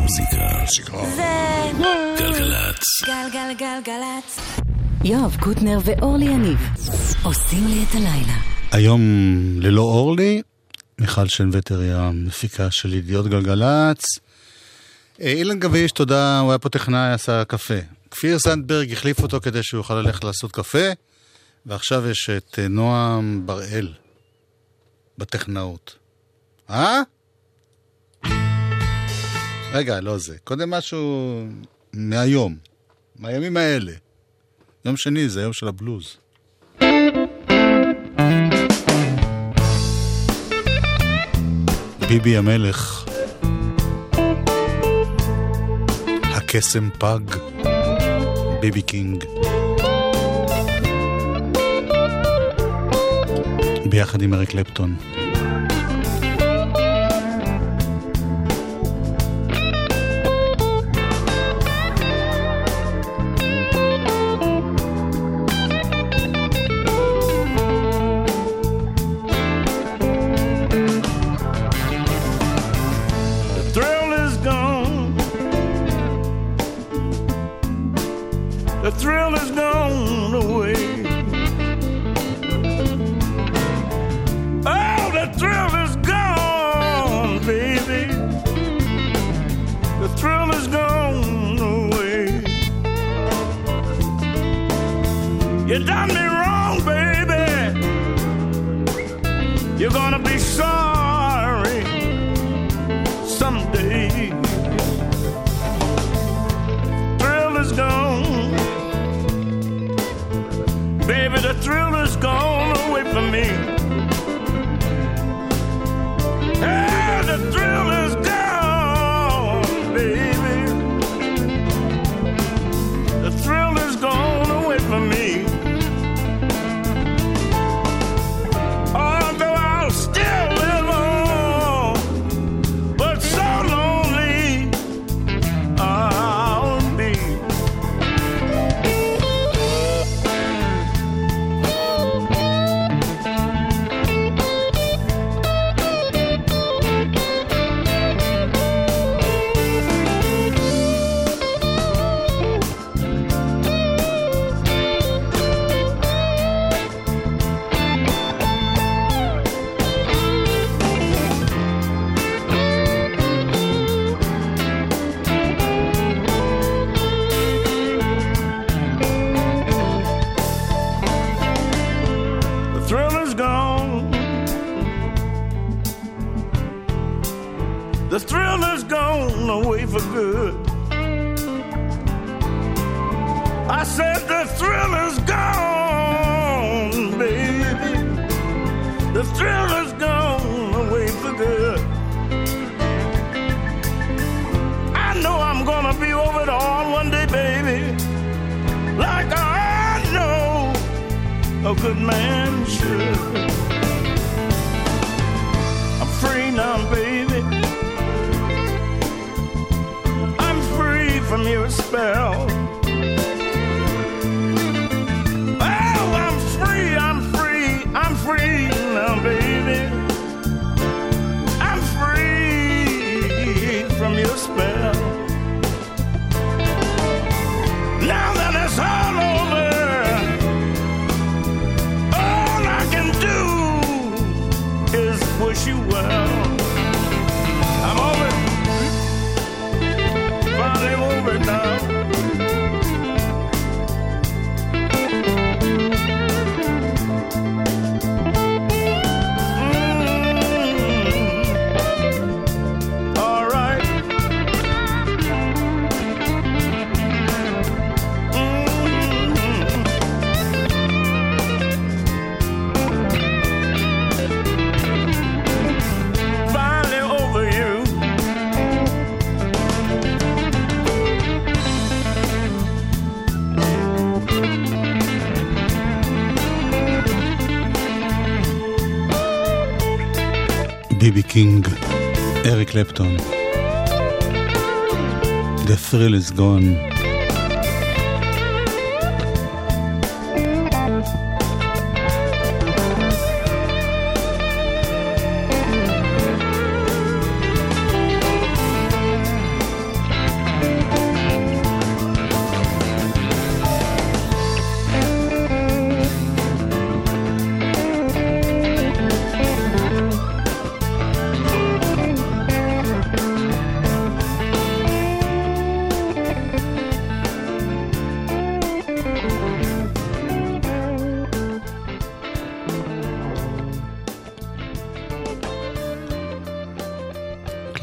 המוזיקה. זה גלגלצ. גלגלגלגלצ. יואב קוטנר ואורלי יניב עושים לי את הלילה. היום ללא אורלי, מיכל שנווטר היא המפיקה של ידיעות גלגלצ. אה, אילן גביש, תודה, הוא היה פה טכנאי, עשה קפה. כפיר סנדברג החליף אותו כדי שהוא יוכל ללכת לעשות קפה, ועכשיו יש את אה, נועם בראל בטכנאות. אה? רגע, לא זה. קודם משהו מהיום, מהימים האלה. יום שני זה היום של הבלוז. ביבי המלך, הקסם פג, ביבי קינג. ביחד עם אריק קלפטון. ביבי קינג, אריק קלפטון. The thrill is gone.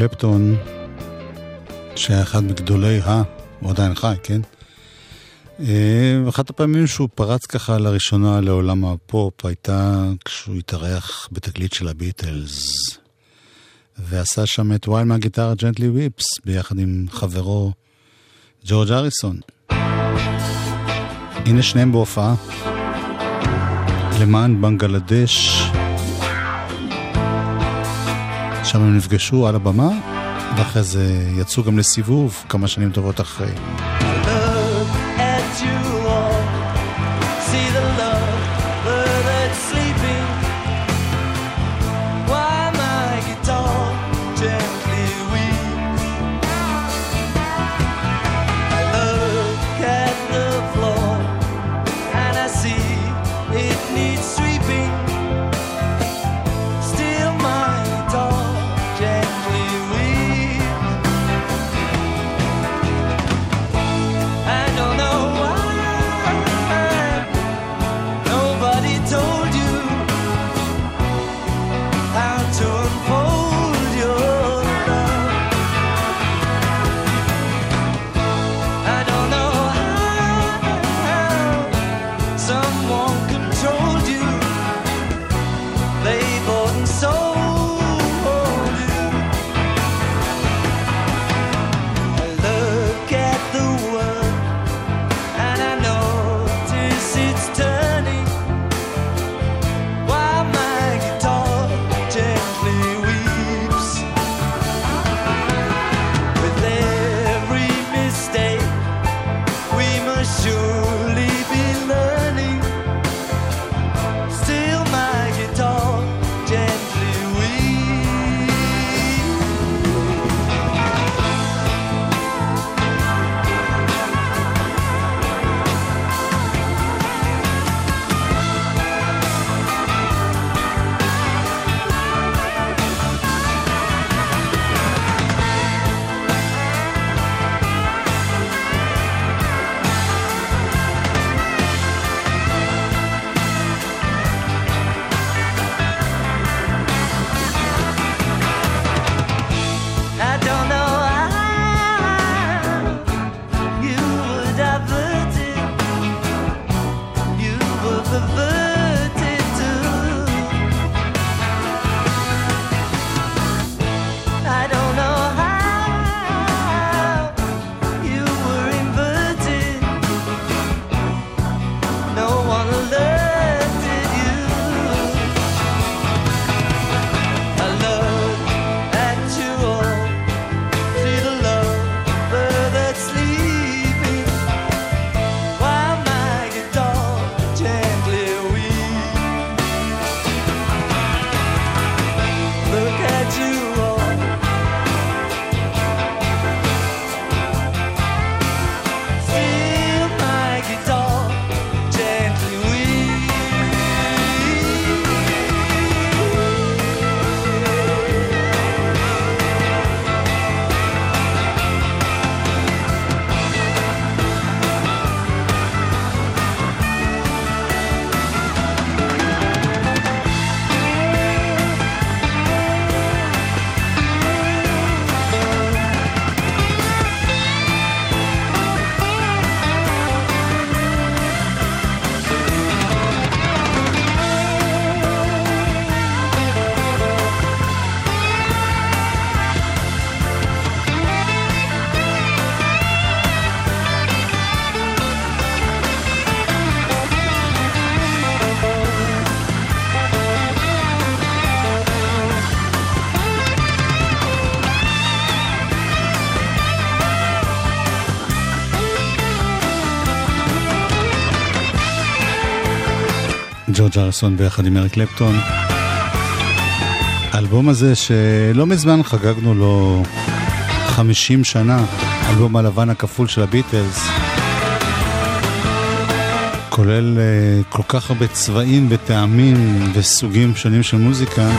קלפטון, שהיה אחד מגדולי ה... הוא עדיין חי, כן? אה, אחת הפעמים שהוא פרץ ככה לראשונה לעולם הפופ הייתה כשהוא התארח בתקליט של הביטלס. ועשה שם את וואי מהגיטרה ג'נטלי ויפס ביחד עם חברו ג'ורג' אריסון. הנה שניהם בהופעה למען בנגלדש. שם הם נפגשו על הבמה, ואחרי זה יצאו גם לסיבוב כמה שנים טובות אחרי. ג'ורג' ארסון ביחד עם אריק קלפטון. האלבום הזה שלא מזמן חגגנו לו 50 שנה, אלבום הלבן הכפול של הביטלס. כולל uh, כל כך הרבה צבעים וטעמים וסוגים שונים של מוזיקה,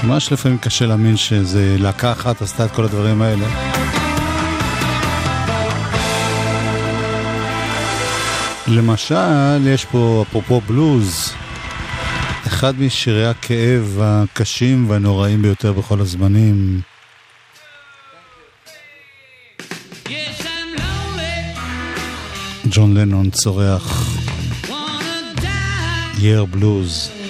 שממש לפעמים קשה להאמין שזה להקה אחת עשתה את כל הדברים האלה. למשל, יש פה אפרופו בלוז, אחד משירי הכאב הקשים והנוראים ביותר בכל הזמנים. ג'ון לנון צורח יר בלוז.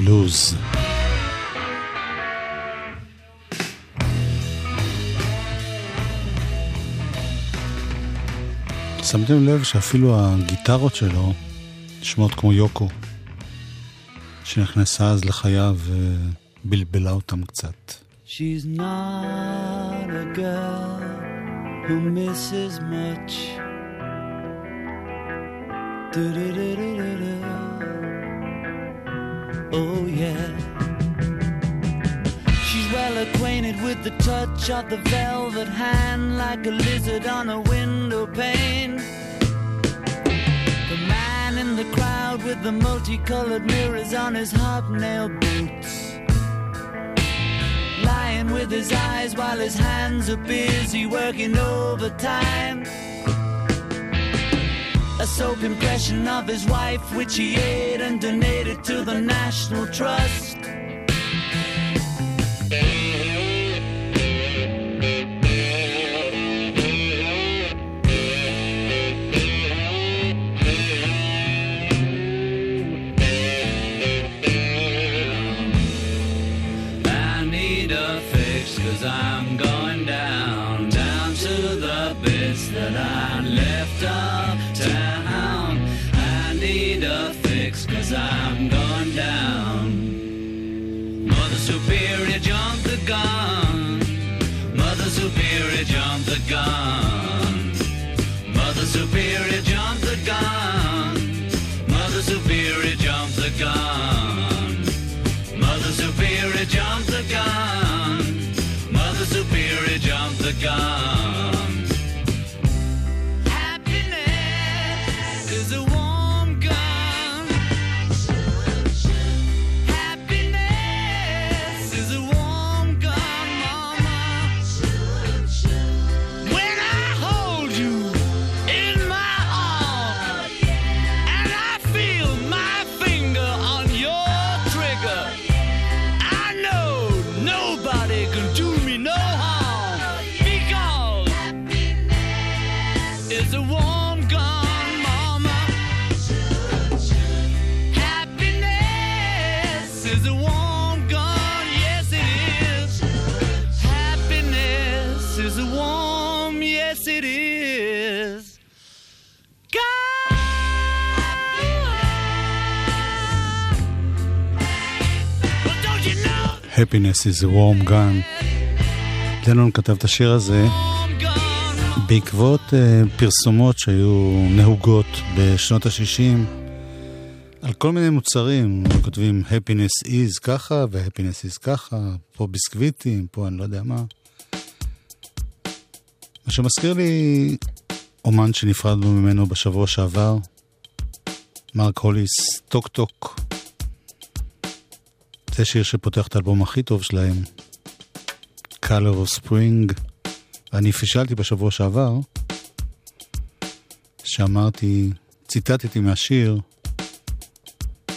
בלוז. שמתם לב שאפילו הגיטרות שלו נשמעות כמו יוקו, שנכנסה אז לחייו ובלבלה אותם קצת. She's not a girl who misses much. Oh yeah. She's well acquainted with the touch of the velvet hand, like a lizard on a window pane. The man in the crowd with the multicolored mirrors on his hobnail boots. Lying with his eyes while his hands are busy working overtime a soap impression of his wife, which he ate and donated to the National Trust. The gun. Happiness is a warm gun. לנון כתב את השיר הזה. בעקבות uh, פרסומות שהיו נהוגות בשנות ה-60 על כל מיני מוצרים, כותבים happiness is ככה ו-happiness is ככה, פה ביסקוויטים, פה אני לא יודע מה. מה שמזכיר לי אומן שנפרדנו ממנו בשבוע שעבר, מרק הוליס, טוק טוק. זה שיר שפותח את האלבום הכי טוב שלהם, Color of Spring. ואני פישלתי בשבוע שעבר, שאמרתי, ציטטתי מהשיר,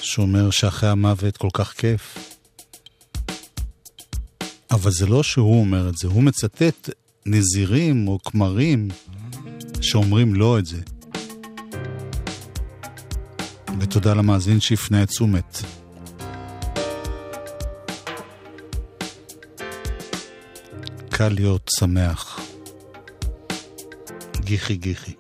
שאומר שאחרי המוות כל כך כיף. אבל זה לא שהוא אומר את זה, הוא מצטט נזירים או כמרים שאומרים לא את זה. ותודה למאזין שהפנה את תשומת. קל להיות שמח. גיחי גיחי.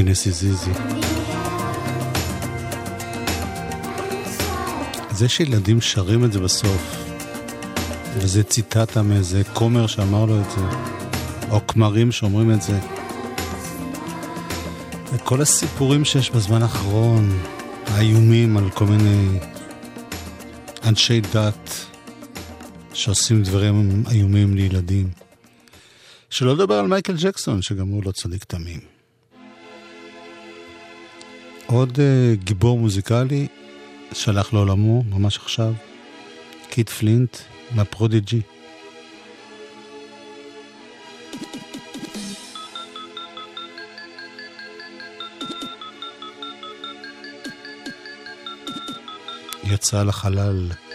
חינס זיזי. זה שילדים שרים את זה בסוף, וזה ציטטה מאיזה כומר שאמר לו את זה, או כמרים שאומרים את זה. וכל הסיפורים שיש בזמן האחרון, האיומים על כל מיני אנשי דת שעושים דברים איומים לילדים. שלא לדבר על מייקל ג'קסון, שגם הוא לא צדיק תמים. עוד אה, גיבור מוזיקלי שלח לעולמו ממש עכשיו, קיט פלינט מהפרודיג'י. יצא לחלל.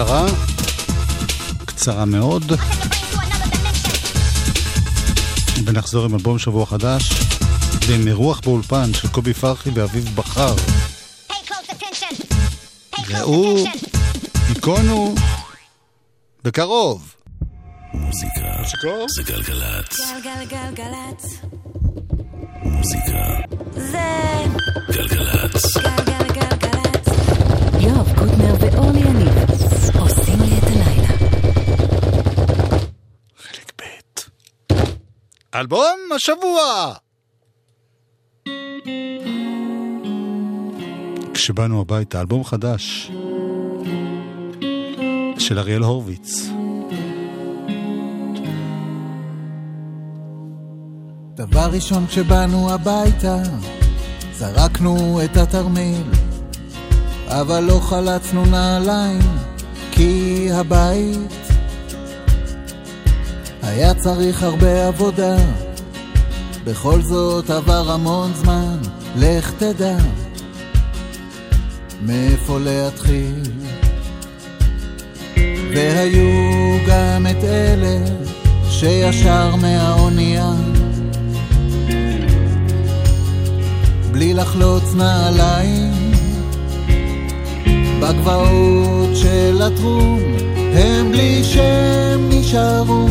קצרה, קצרה מאוד. ונחזור עם אלבום שבוע חדש, ועם אירוח באולפן של קובי פרחי ואביב בחר. ראו, היכונו, בקרוב. מוזיקה זה גלגלצ. מוזיקה זה גלגלצ. גלגלגלגלצ. יואב קוטנר ואורלי יניב אלבום השבוע! כשבאנו הביתה, אלבום חדש של אריאל הורוביץ. דבר ראשון כשבאנו הביתה, זרקנו את התרמיל, אבל לא חלצנו נעליים, כי הבית היה צריך הרבה עבודה, בכל זאת עבר המון זמן, לך תדע. מאיפה להתחיל. והיו גם את אלה שישר מהאונייה, בלי לחלוץ נעליים, בגבעות של הטרום, הם בלי שם נשארו.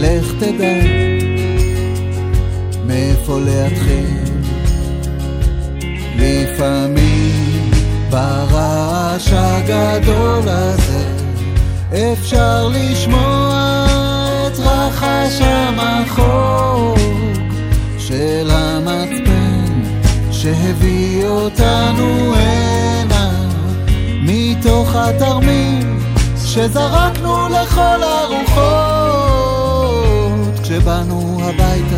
לך תדע מאיפה להתחיל. לפעמים ברעש הגדול הזה אפשר לשמוע את רחש המחור של המצפן שהביא אותנו הנה מתוך התרמיל שזרקנו לכל הרוחות כשבאנו הביתה.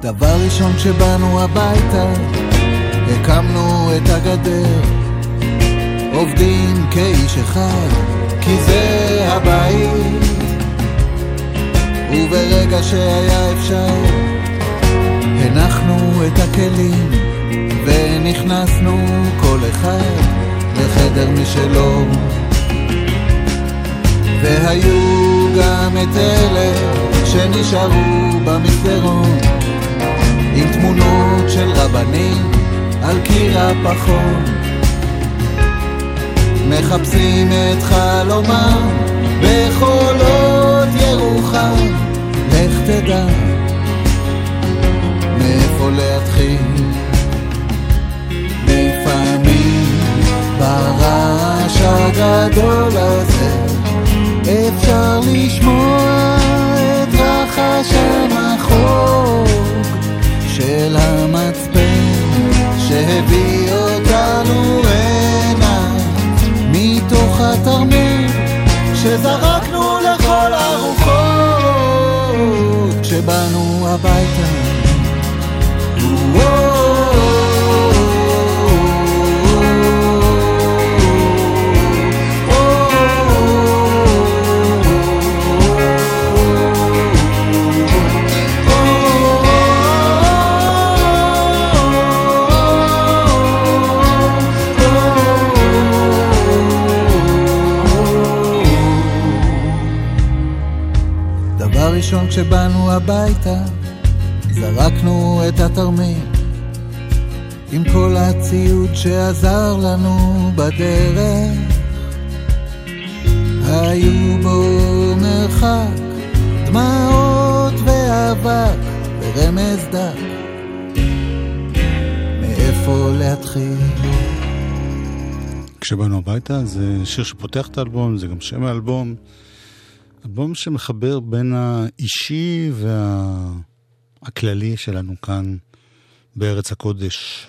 דבר ראשון כשבאנו הביתה, הקמנו את הגדר, עובדים כאיש אחד, כי זה הבית. וברגע שהיה אפשר, הנחנו את הכלים, ונכנסנו כל אחד לחדר משלו. והיו גם את אלה שנשארו במסדרון עם תמונות של רבנים על קיר הפחון מחפשים את חלומם בחולות ירוחם. לך תדע מאיפה להתחיל. לפעמים ברעש הגדול הזה אפשר לשמוע את רחש המחוג של המצפן שהביא אותנו הנה מתוך התרמיל שזרקנו לכל הרוחות כשבאנו הביתה. עם כל הציוד שעזר לנו בדרך. היו בו מרחק, דמעות ואבק ורמז דק. מאיפה להתחיל? כשבאנו הביתה זה שיר שפותח את האלבום, זה גם שם האלבום. אלבום שמחבר בין האישי והכללי שלנו כאן בארץ הקודש.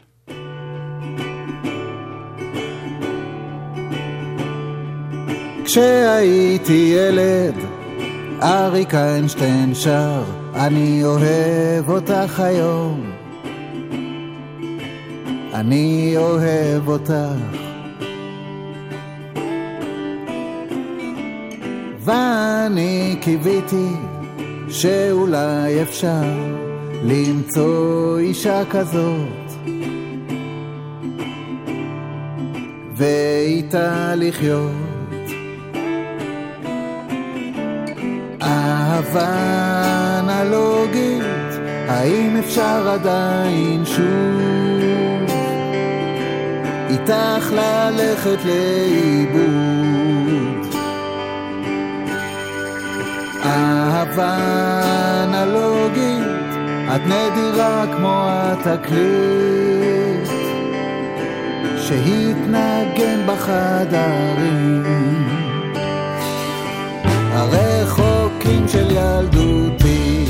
כשהייתי ילד, אריק איינשטיין שר, אני אוהב אותך היום. אני אוהב אותך. ואני קיוויתי שאולי אפשר למצוא אישה כזאת ואיתה לחיות אהבה אנלוגית, האם אפשר עדיין שוב? איתך ללכת לאיבוד. אהבה אנלוגית, את נדירה כמו התקליט שהתנגן בחדרים הפרקים של ילדותי.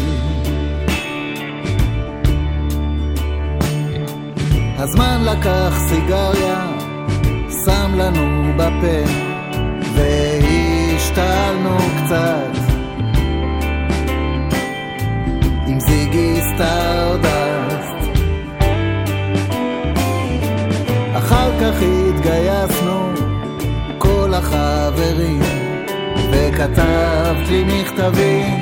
הזמן לקח סיגריה, שם לנו בפה, והשתוללנו קצת. עם זיגי סטרדסט. אחר כך התגייסנו, כל החברים. וכתבת לי מכתבים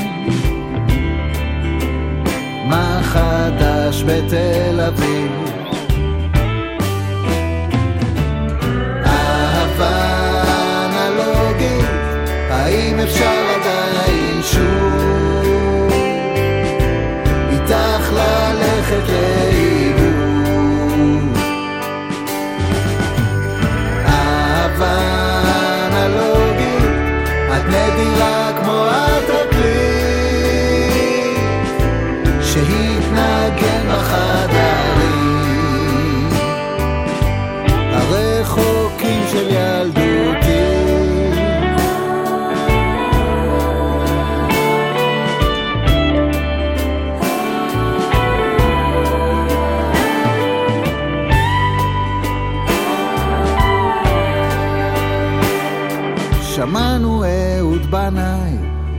מה חדש בתל אביב אהבה אנלוגית, האם אפשר עדיין שוב איתך ללכת לאיבוד?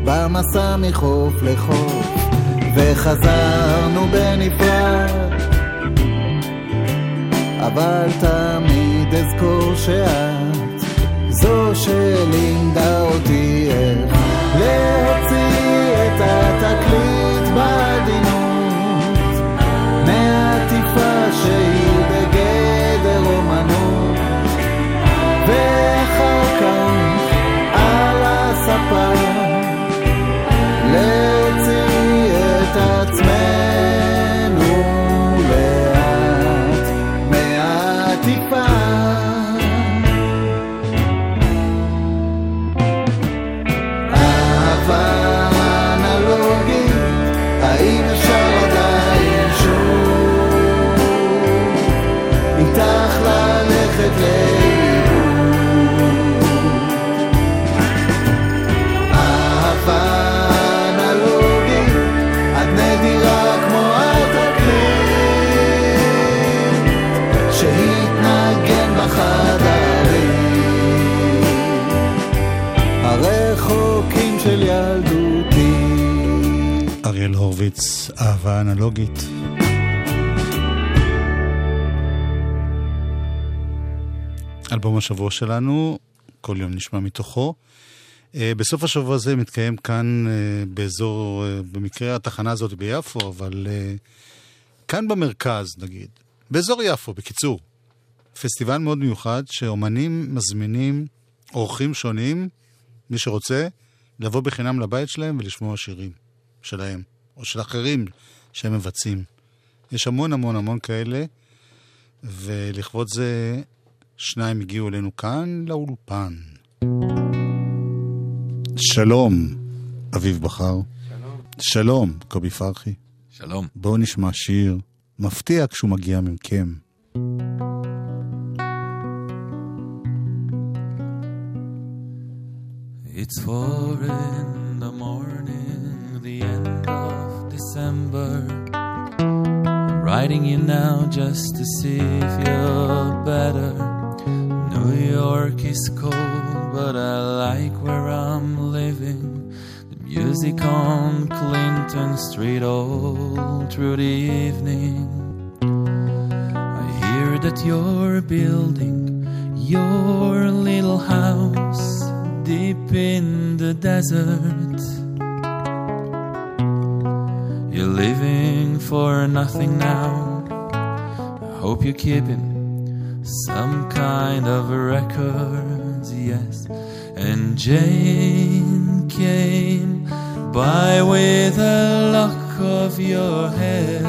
במסע מחוף לחוף וחזרנו בנפרד. אבל תמיד אזכור שאת זו שלימדה אותי איך להוציא את התקליט אהבה אנלוגית. אלבום השבוע שלנו, כל יום נשמע מתוכו. אה, בסוף השבוע הזה מתקיים כאן אה, באזור, אה, במקרה התחנה הזאת ביפו, אבל כאן במרכז נגיד, באזור יפו, בקיצור, פסטיבל מאוד מיוחד שאומנים מזמינים אורחים שונים, מי שרוצה, לבוא בחינם לבית שלהם ולשמוע שירים שלהם, או של אחרים שהם מבצעים. יש המון המון המון כאלה, ולכבוד זה שניים הגיעו אלינו כאן לאולפן. שלום, אביב בכר. שלום. שלום, קובי פרחי. שלום. בואו נשמע שיר מפתיע כשהוא מגיע מכם. It's four writing you now just to see if you're better. New York is cold, but I like where I'm living. The music on Clinton Street all through the evening. I hear that you're building your little house deep in the desert. You're living for nothing now. I hope you're keeping some kind of records, yes. And Jane came by with a lock of your hair.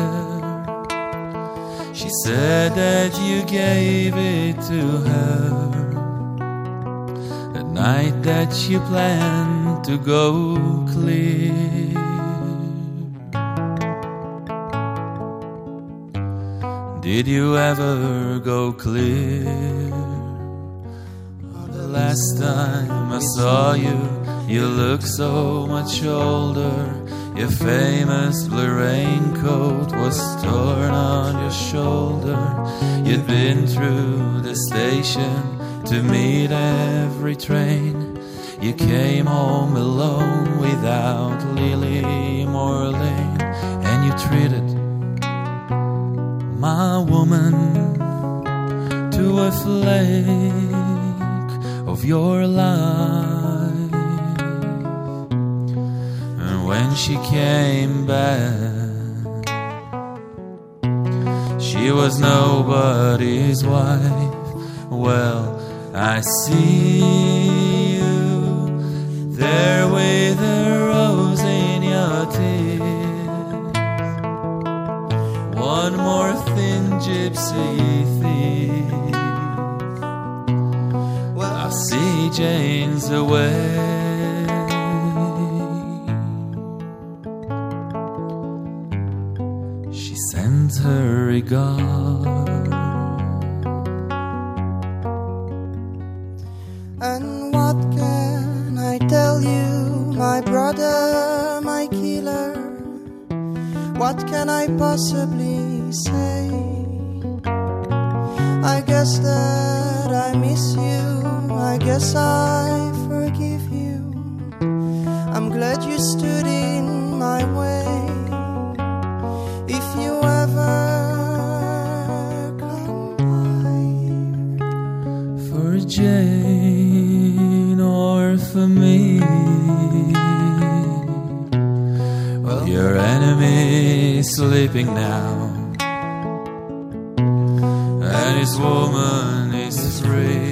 She said that you gave it to her the night that you planned to go clear. Did you ever go clear? Oh, the last time I saw you, you looked so much older. Your famous blue raincoat was torn on your shoulder. You'd been through the station to meet every train. You came home alone without Lily Morlane, and you treated my woman to a flake of your life. And when she came back, she was nobody's wife. Well, I see you there with a One more thin gypsy thief. Well, I see Jane's away. She sends her regard. And what can I tell you, my brother, my killer? What can I possibly say? I guess that I miss you, I guess I forgive you. I'm glad you stood in my way. If you ever come by. for Jane or for me. Well, your enemy sleeping now, and his woman is free.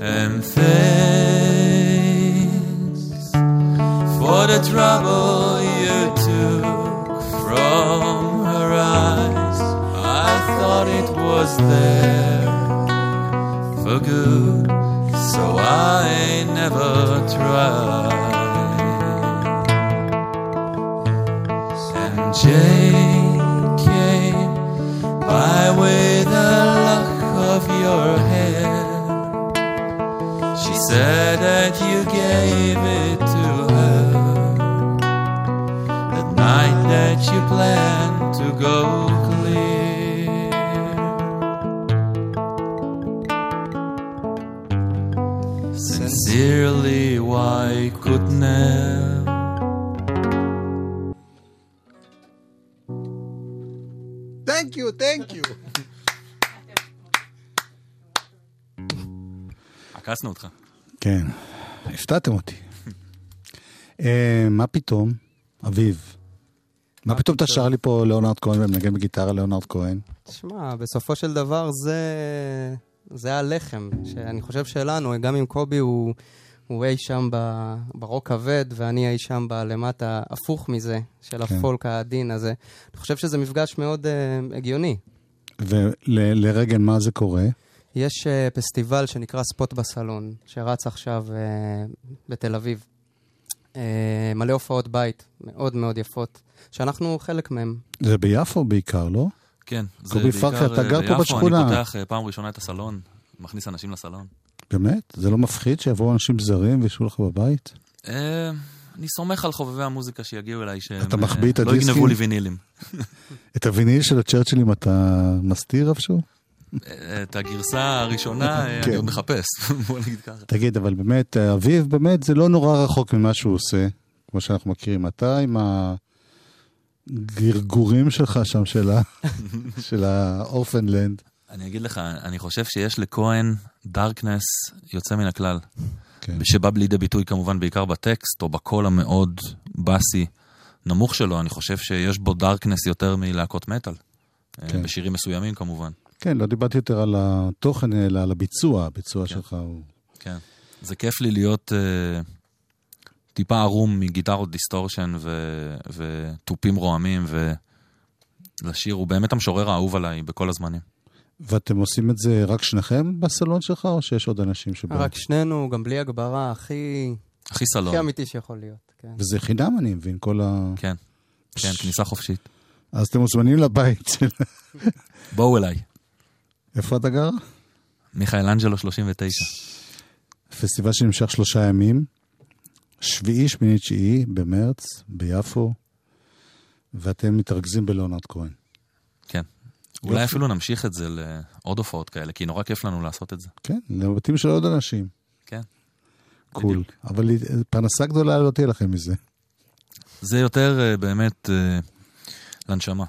And thanks for the trouble you took from her eyes. I thought it was there for good, so I never tried. said that you gave it to her the night that you planned to go clear. Sincerely, why couldn't have? Thank you, thank you. עקצנו אותך. כן, הפתעתם אותי. אה, מה פתאום, אביב? מה פתאום אתה שר לי פה ליאונרד כהן ומנגן בגיטרה ליאונרד כהן? תשמע, בסופו של דבר זה, זה הלחם, שאני חושב שלנו, גם אם קובי הוא, הוא אי שם ב, ברוק כבד, ואני אי שם בלמטה הפוך מזה, של כן. הפולק העדין הזה. אני חושב שזה מפגש מאוד uh, הגיוני. ולרגל מה זה קורה? יש uh, פסטיבל שנקרא ספוט בסלון, שרץ עכשיו uh, בתל אביב. Uh, מלא הופעות בית, מאוד מאוד יפות, שאנחנו חלק מהם. זה ביפו בעיקר, לא? כן, זה בעיקר אתה אה, גר פה ביפו, בשכונה. אני פותח אה, פעם ראשונה את הסלון, מכניס אנשים לסלון. באמת? זה לא מפחיד שיבואו אנשים זרים וישבו לך בבית? אה, אני סומך על חובבי המוזיקה שיגיעו אליי, שהם אתה אה, לא? יגנבו לי וינילים. את הוויניל של הצ'רצ'ילים אתה מסתיר איפשהו? את הגרסה הראשונה אה, כן. אני עוד מחפש, בוא נגיד ככה. תגיד, אבל באמת, אביב באמת זה לא נורא רחוק ממה שהוא עושה, כמו שאנחנו מכירים. אתה עם הגרגורים שלך שם של האורפנלנד. אני אגיד לך, אני חושב שיש לכהן דארקנס יוצא מן הכלל. כן. שבא לידי ביטוי כמובן בעיקר בטקסט, או בקול המאוד בבס הנמוך שלו, אני חושב שיש בו darkness יותר מלהקות מטאל. אה, כן. בשירים מסוימים כמובן. כן, לא דיברתי יותר על התוכן, אלא על הביצוע. הביצוע שלך הוא... כן. זה כיף לי להיות אה, טיפה ערום מגיטרות distortion ו- ותופים רועמים, ולשיר, הוא באמת המשורר האהוב עליי בכל הזמנים. ואתם עושים את זה רק שניכם בסלון שלך, או שיש עוד אנשים שבאו? רק שנינו, גם בלי הגברה, הכי, הכי סלון. הכי אמיתי שיכול להיות. כן. וזה חינם, אני מבין, כל ה... כן, כן, כניסה חופשית. אז אתם מוזמנים לבית. בואו אליי. איפה אתה גר? מיכאל אנג'לו 39. פסטיבל שנמשך שלושה ימים, שביעי, שמיני, תשיעי, במרץ, ביפו, ואתם מתרכזים בלאונרד כהן. כן. אולי אפילו נמשיך את זה לעוד הופעות כאלה, כי נורא כיף לנו לעשות את זה. כן, לבתים של עוד אנשים. כן. cool. בדיוק. אבל פרנסה גדולה לא תהיה לכם מזה. זה יותר אה, באמת אה, לנשמה.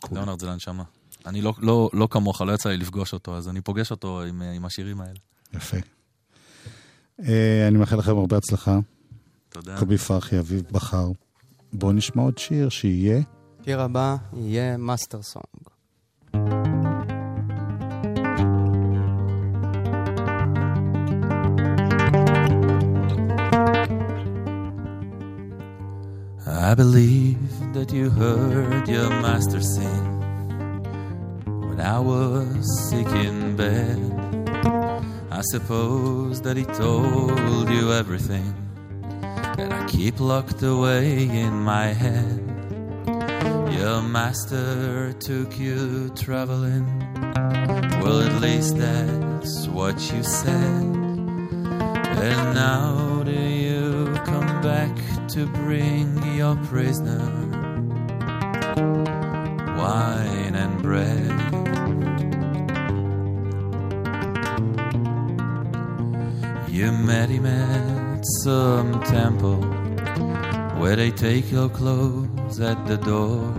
cool. ליאונרד זה לנשמה. אני לא, לא, לא כמוך, לא יצא לי לפגוש אותו, אז אני פוגש אותו עם, עם השירים האלה. יפה. אה, אני מאחל לכם הרבה הצלחה. תודה. קובי פרחי, אביב בכר. בואו נשמע עוד שיר שיהיה. שיר הבא יהיה Master Song. I believe that you heard your master sing I was sick in bed. I suppose that he told you everything that I keep locked away in my head. Your master took you traveling. Well, at least that's what you said. And now do you come back to bring your prisoner wine and bread? You met him at some temple where they take your clothes at the door.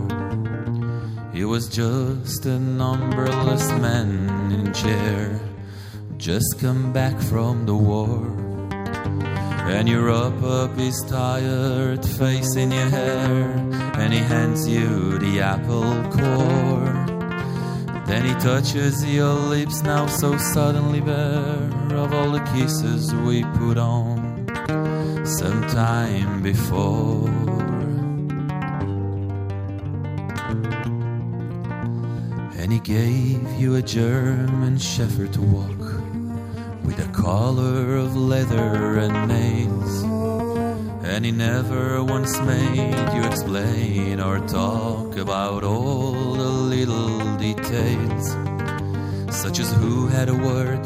He was just a numberless man in chair, just come back from the war. And you rub up his tired face in your hair, and he hands you the apple core. Then he touches your lips now so suddenly bare of all the kisses we put on sometime before. And he gave you a German shepherd to walk with a collar of leather and nails. And he never once made you explain or talk about all the little details, such as who had a word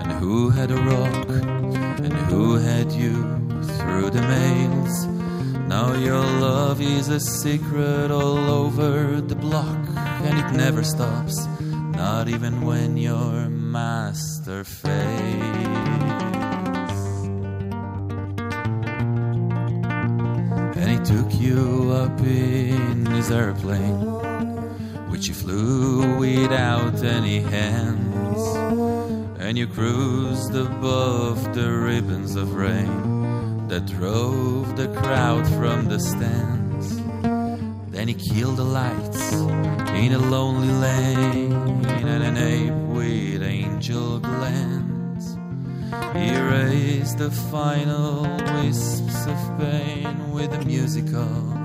and who had a rock and who had you through the mails. Now your love is a secret all over the block, and it never stops, not even when your master fades. And he took you up in his airplane, which he flew without any hands. And you cruised above the ribbons of rain that drove the crowd from the stands. Then he killed the lights in a lonely lane and an ape with angel glance. He raised the final wisps of pain with a music of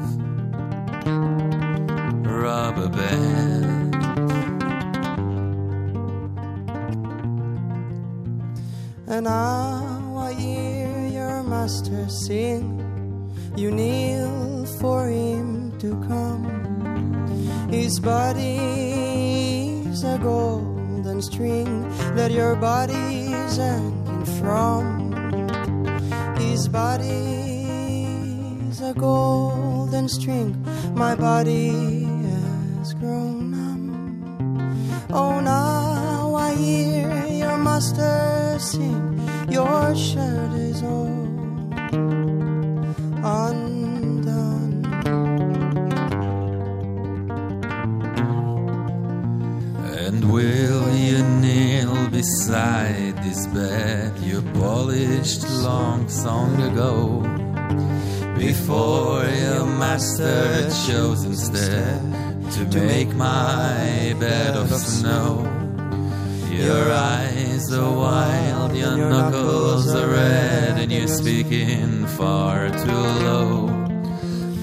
rubber band. And now I hear your master sing. You kneel for him to come. His body's a golden string that your body's hanging from. His body's a golden string. My body master sing. Your shirt is all undone. And will you kneel beside this bed you polished long long ago? Before your master chose instead to make my bed of snow. Your eyes are wild, your knuckles are red, and you're speaking far too low.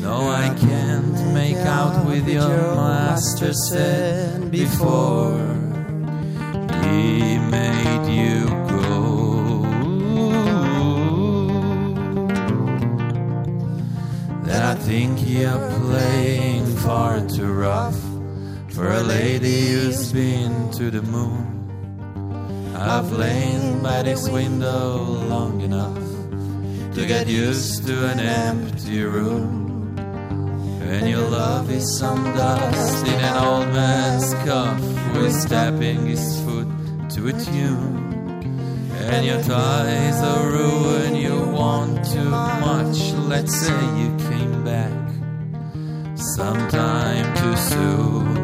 No, I can't make out with your master said before he made you go. That I think you're playing far too rough for a lady who's been to the moon. I've lain by this window long enough to get used to an empty room. And your love is some dust in an old man's cup who's tapping his foot to a tune. And your ties are ruined, you want too much. Let's say you came back sometime too soon.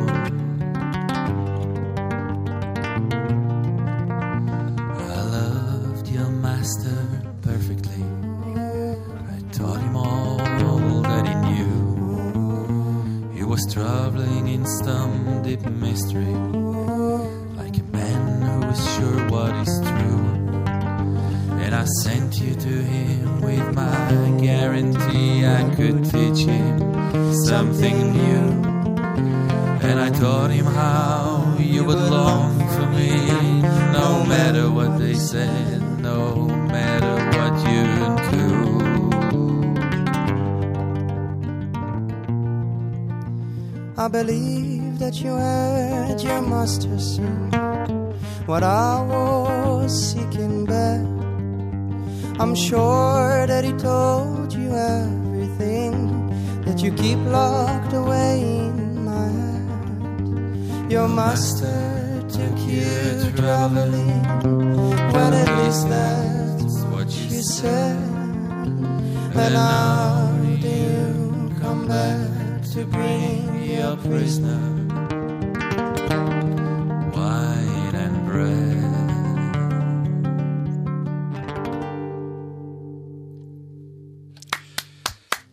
Believe that you heard your master sing what I was seeking back. I'm sure that he told you everything that you keep locked away in my heart. Your master took you traveling, but at least that's what you said. And now to bring your prisoner? Wine and bread.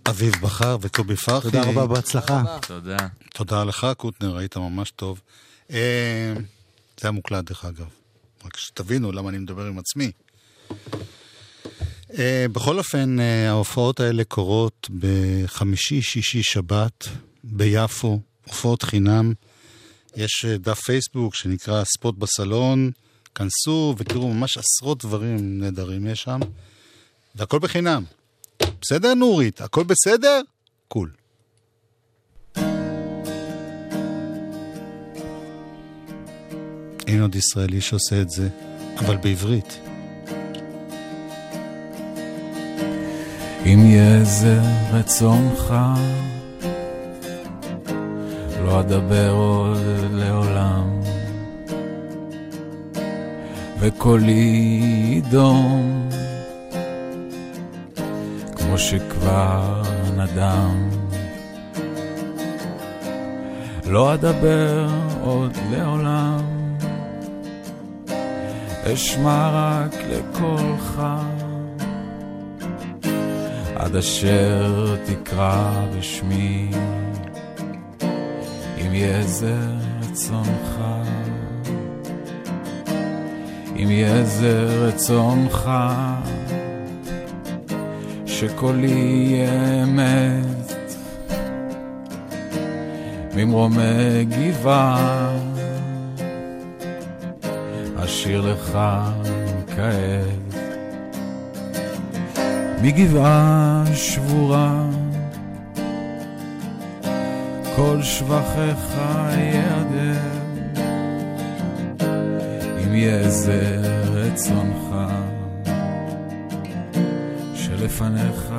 אביב בכר וקובי פרחי. תודה רבה, בהצלחה. תודה. תודה לך, קוטנר, היית ממש טוב. אה, זה היה מוקלט, דרך אגב. רק שתבינו למה אני מדבר עם עצמי. אה, בכל אופן, אה, ההופעות האלה קורות בחמישי, שישי, שבת, ביפו, הופעות חינם. יש אה, דף פייסבוק שנקרא ספוט בסלון, כנסו ותראו ממש עשרות דברים נהדרים יש שם, והכל בחינם. בסדר, נורית? הכל בסדר? קול. אין עוד ישראלי שעושה את זה, אבל בעברית. אם יהיה זה רצונך, לא אדבר עוד לעולם, וקולי ידום, כמו שכבר נדם. לא אדבר עוד לעולם, אשמע רק לקולך. עד אשר תקרא בשמי, אם יהיה זה רצונך. אם יהיה זה רצונך, שקולי יהיה אמת, ממרומי גבעה, אשיר לך כעת. מגבעה שבורה, כל שבחיך יעדר, אם יהיה זה רצונך, שלפניך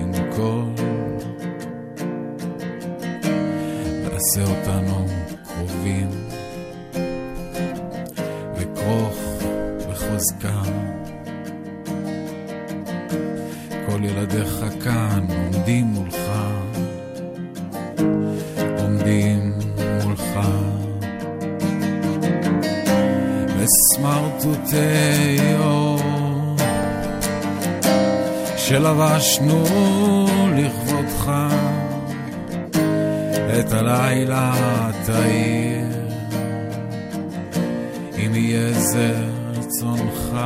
עם כל ועשה אותנו קרובים וכרוך בחוזקה. אור שלבשנו לכבודך את הלילה תאיר, אם יהיה זה רצונך,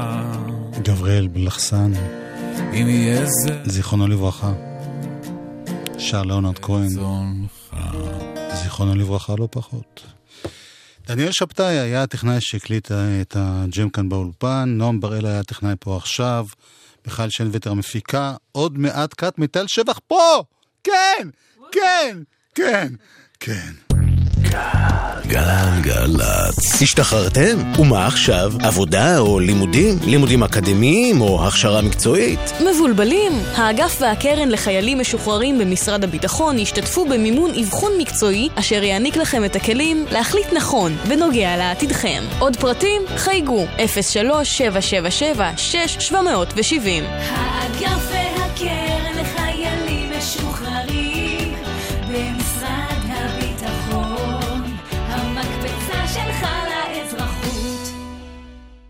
גבריאל בלחסן, אם יהיה זה זיכרונו לברכה. שר ליאונרד כהן. זיכרונו לברכה לא פחות. דניאל שבתאי היה הטכנאי שהקליט את הג'ם כאן באולפן, נועם בראל היה הטכנאי פה עכשיו, מיכל שנווטר המפיקה, עוד מעט קאט מטל שבח פה! כן! כן! כן! כן. גלגלצ. השתחררתם? ומה עכשיו? עבודה או לימודים? לימודים אקדמיים או הכשרה מקצועית? מבולבלים? האגף והקרן לחיילים משוחררים במשרד הביטחון ישתתפו במימון אבחון מקצועי אשר יעניק לכם את הכלים להחליט נכון בנוגע לעתידכם. עוד פרטים? חייגו 03-777-6770 האגף